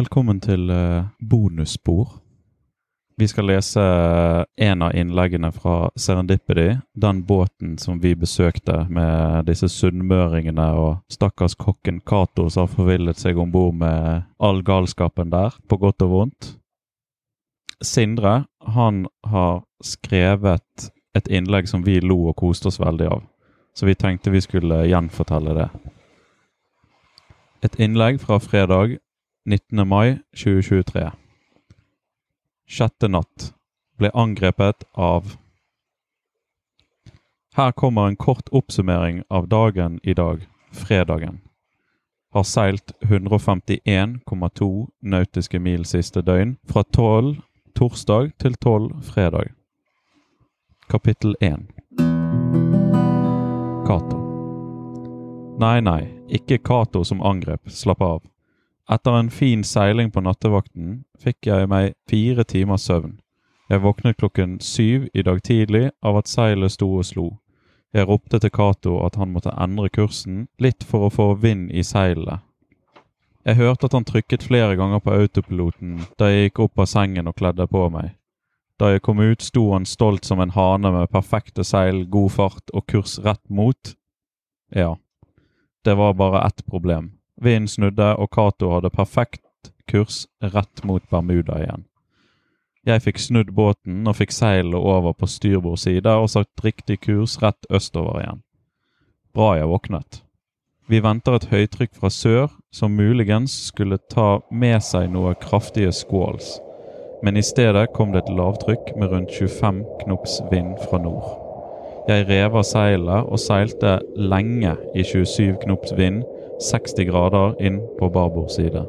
Velkommen til uh, bonusspor. Vi skal lese en av innleggene fra Serendipity, den båten som vi besøkte med disse sunnmøringene og stakkars kokken Cato som har forvillet seg om bord med all galskapen der, på godt og vondt. Sindre, han har skrevet et innlegg som vi lo og koste oss veldig av, så vi tenkte vi skulle gjenfortelle det. Et innlegg fra fredag 19. mai 2023. Sjette natt ble angrepet av Her kommer en kort oppsummering av dagen i dag, fredagen. Har seilt 151,2 nautiske mil siste døgn, fra 12 torsdag til 12 fredag. Kapittel 1 Cato. Nei, nei, ikke Cato som angrep, slapp av. Etter en fin seiling på nattevakten fikk jeg meg fire timers søvn. Jeg våknet klokken syv i dag tidlig av at seilet sto og slo. Jeg ropte til Cato at han måtte endre kursen, litt for å få vind i seilene. Jeg hørte at han trykket flere ganger på autopiloten da jeg gikk opp av sengen og kledde på meg. Da jeg kom ut, sto han stolt som en hane med perfekte seil, god fart og kurs rett mot Ja, det var bare ett problem. Vinden snudde, og Cato hadde perfekt kurs rett mot Bermuda igjen. Jeg fikk snudd båten og fikk seilet over på styrbord side og satt riktig kurs rett østover igjen. Bra jeg våknet. Vi venter et høytrykk fra sør som muligens skulle ta med seg noe kraftige squalls, men i stedet kom det et lavtrykk med rundt 25 knops vind fra nord. Jeg rev av seilet og seilte lenge i 27 knops vind 60 grader inn på babord side.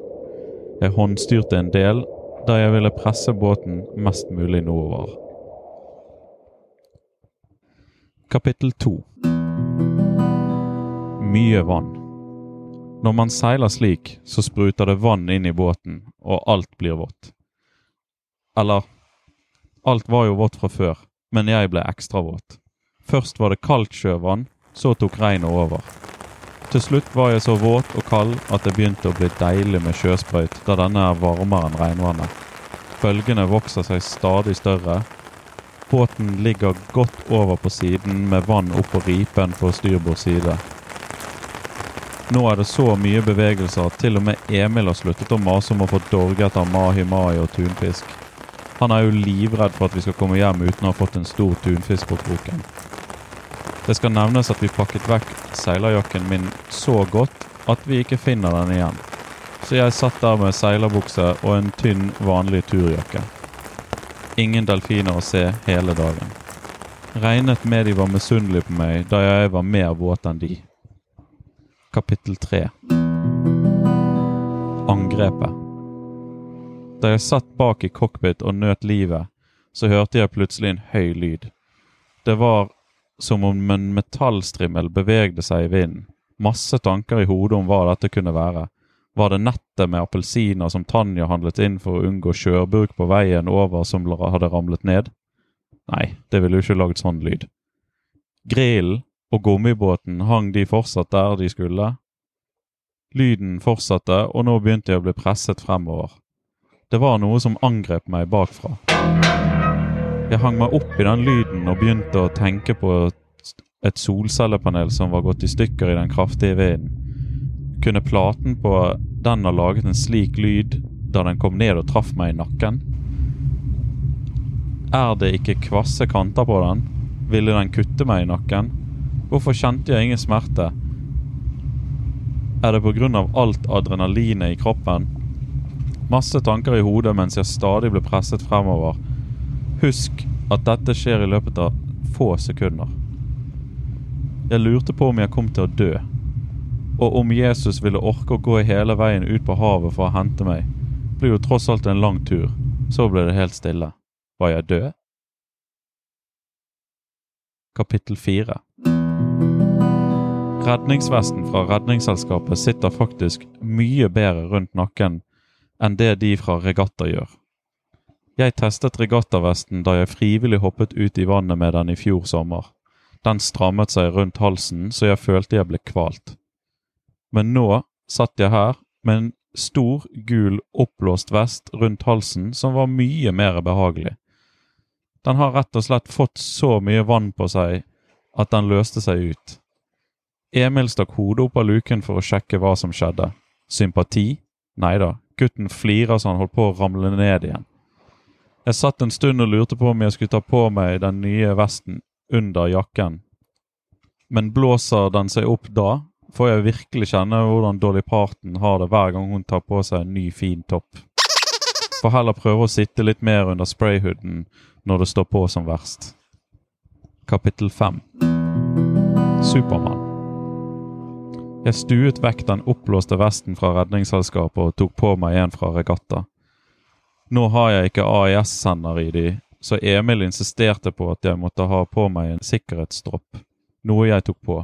Jeg håndstyrte en del der jeg ville presse båten mest mulig nordover. Kapittel 2 Mye vann. Når man seiler slik, så spruter det vann inn i båten, og alt blir vått. Eller Alt var jo vått fra før, men jeg ble ekstra våt. Først var det kaldt sjøvann, så tok regnet over. Til slutt var jeg så våt og kald at det begynte å bli deilig med sjøsprøyt, da denne er varmere enn regnvannet. Bølgene vokser seg stadig større. Båten ligger godt over på siden med vann opp på ripen på styrbord side. Nå er det så mye bevegelser at til og med Emil har sluttet å mase om å få dorge etter mahi-mahi og tunfisk. Han er jo livredd for at vi skal komme hjem uten å ha fått en stor tunfisk på kroken. Det skal nevnes at vi pakket vekk seilerjakken min så godt at vi ikke finner den igjen. Så jeg satt der med seilerbukse og en tynn, vanlig turjakke. Ingen delfiner å se hele dagen. Regnet med de var misunnelige på meg da jeg var mer våt enn de. Kapittel 3 Angrepet Da jeg satt bak i cockpit og nøt livet, så hørte jeg plutselig en høy lyd. Det var som om en metallstrimmel bevegde seg i vinden. Masse tanker i hodet om hva dette kunne være. Var det nettet med appelsiner som Tanja handlet inn for å unngå kjørburk på veien over som hadde ramlet ned? Nei, det ville jo ikke lagd sånn lyd. Grillen og gummibåten hang de fortsatt der de skulle. Lyden fortsatte, og nå begynte jeg å bli presset fremover. Det var noe som angrep meg bakfra. Jeg hang meg opp i den lyden og begynte å tenke på et solcellepanel som var gått i stykker i den kraftige vinden. Kunne platen på den ha laget en slik lyd da den kom ned og traff meg i nakken? Er det ikke kvasse kanter på den? Ville den kutte meg i nakken? Hvorfor kjente jeg ingen smerte? Er det av alt adrenalinet i kroppen? Masse tanker i hodet mens jeg stadig ble presset fremover Husk at dette skjer i løpet av få sekunder. Jeg lurte på om jeg kom til å dø, og om Jesus ville orke å gå hele veien ut på havet for å hente meg. Det blir jo tross alt en lang tur. Så ble det helt stille. Var jeg død? Kapittel 4 Redningsvesten fra Redningsselskapet sitter faktisk mye bedre rundt nakken enn det de fra Regatta gjør. Jeg testet regattavesten da jeg frivillig hoppet ut i vannet med den i fjor sommer. Den strammet seg rundt halsen så jeg følte jeg ble kvalt. Men nå satt jeg her med en stor, gul, oppblåst vest rundt halsen som var mye mer behagelig. Den har rett og slett fått så mye vann på seg at den løste seg ut. Emil stakk hodet opp av luken for å sjekke hva som skjedde. Sympati? Nei da, gutten flirer så han holdt på å ramle ned igjen. Jeg satt en stund og lurte på om jeg skulle ta på meg den nye vesten under jakken, men blåser den seg opp da, får jeg virkelig kjenne hvordan Dolly Parton har det hver gang hun tar på seg en ny, fin topp. Får heller prøve å sitte litt mer under sprayhooden når det står på som verst. Kapittel 5 Supermann Jeg stuet vekk den oppblåste vesten fra Redningsselskapet og tok på meg en fra Regatta. Nå har jeg ikke AIS-sender i de, så Emil insisterte på at jeg måtte ha på meg en sikkerhetsstropp, noe jeg tok på.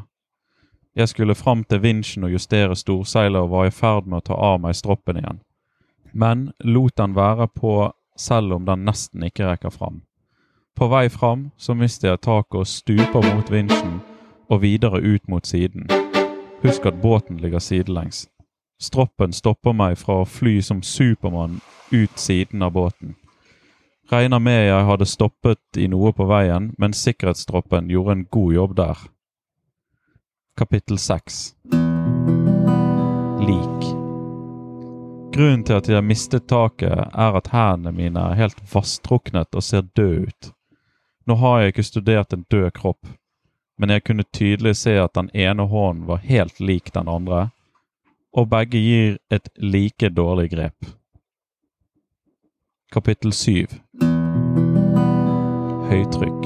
Jeg skulle fram til vinsjen og justere storseilet og var i ferd med å ta av meg stroppen igjen, men lot den være på selv om den nesten ikke rekker fram. På vei fram så mister jeg taket og stuper mot vinsjen og videre ut mot siden. Husk at båten ligger sidelengs. Stroppen stopper meg fra å fly som Supermann ut siden av båten. Regner med jeg hadde stoppet i noe på veien, men sikkerhetsstroppen gjorde en god jobb der. Kapittel 6 Lik Grunnen til at jeg mistet taket, er at hendene mine er helt vasstruknet og ser døde ut. Nå har jeg ikke studert en død kropp, men jeg kunne tydelig se at den ene hånden var helt lik den andre, og begge gir et like dårlig grep. Kapittel 7 Høytrykk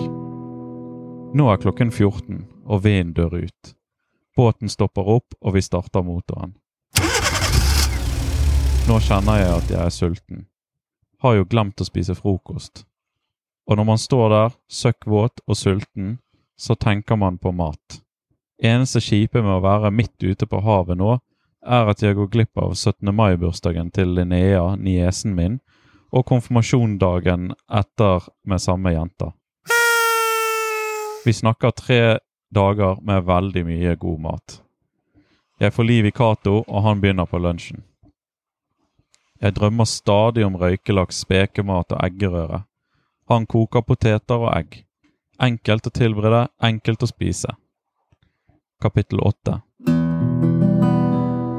Nå er klokken 14, og vinden dør ut. Båten stopper opp, og vi starter motoren. Nå kjenner jeg at jeg er sulten. Har jo glemt å spise frokost. Og når man står der, søkkvåt og sulten, så tenker man på mat. Eneste kjipe med å være midt ute på havet nå, er at jeg går glipp av 17. mai-bursdagen til Linnea, niesen min, og konfirmasjondagen etter med samme jenta. Vi snakker tre dager med veldig mye god mat. Jeg får liv i Cato, og han begynner på lunsjen. Jeg drømmer stadig om røykelaks, spekemat og eggerøre. Han koker poteter og egg. Enkelt å tilberede, enkelt å spise. Kapittel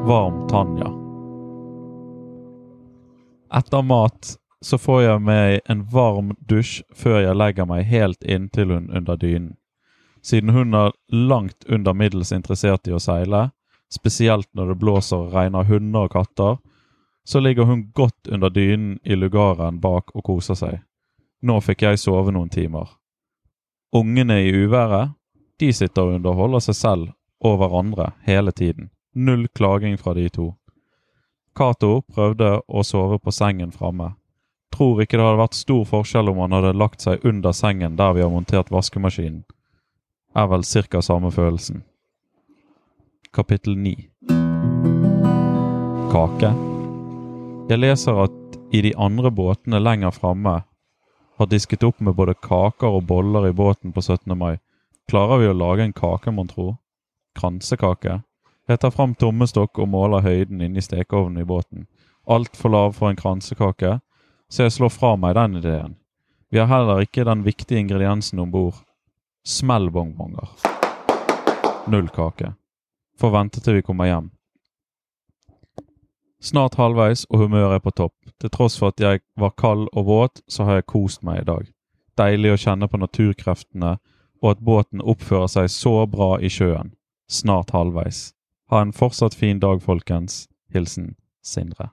8 Varm Tanja Etter mat så får jeg meg en varm dusj før jeg legger meg helt inntil hun under dynen. Siden hun er langt under middels interessert i å seile, spesielt når det blåser og regner hunder og katter, så ligger hun godt under dynen i lugaren bak og koser seg. Nå fikk jeg sove noen timer. Ungene i uværet, de sitter og underholder seg selv og hverandre hele tiden. Null klaging fra de to. Cato prøvde å sove på sengen framme. Tror ikke det hadde vært stor forskjell om han hadde lagt seg under sengen der vi har montert vaskemaskinen er vel cirka samme følelsen. Kapittel 9 Kake Jeg leser at i de andre båtene lenger framme har disket opp med både kaker og boller i båten på 17. mai. Klarer vi å lage en kake, mon tro? Kransekake? Jeg tar fram tommestokk og måler høyden inni stekeovnen i båten. Altfor lav for en kransekake, så jeg slår fra meg den ideen. Vi har heller ikke den viktige ingrediensen om bord Smellbongbonger. Null kake. Får vente til vi kommer hjem. Snart halvveis, og humøret er på topp. Til tross for at jeg var kald og våt, så har jeg kost meg i dag. Deilig å kjenne på naturkreftene, og at båten oppfører seg så bra i sjøen. Snart halvveis. Ha en fortsatt fin dag, folkens. Hilsen Sindre.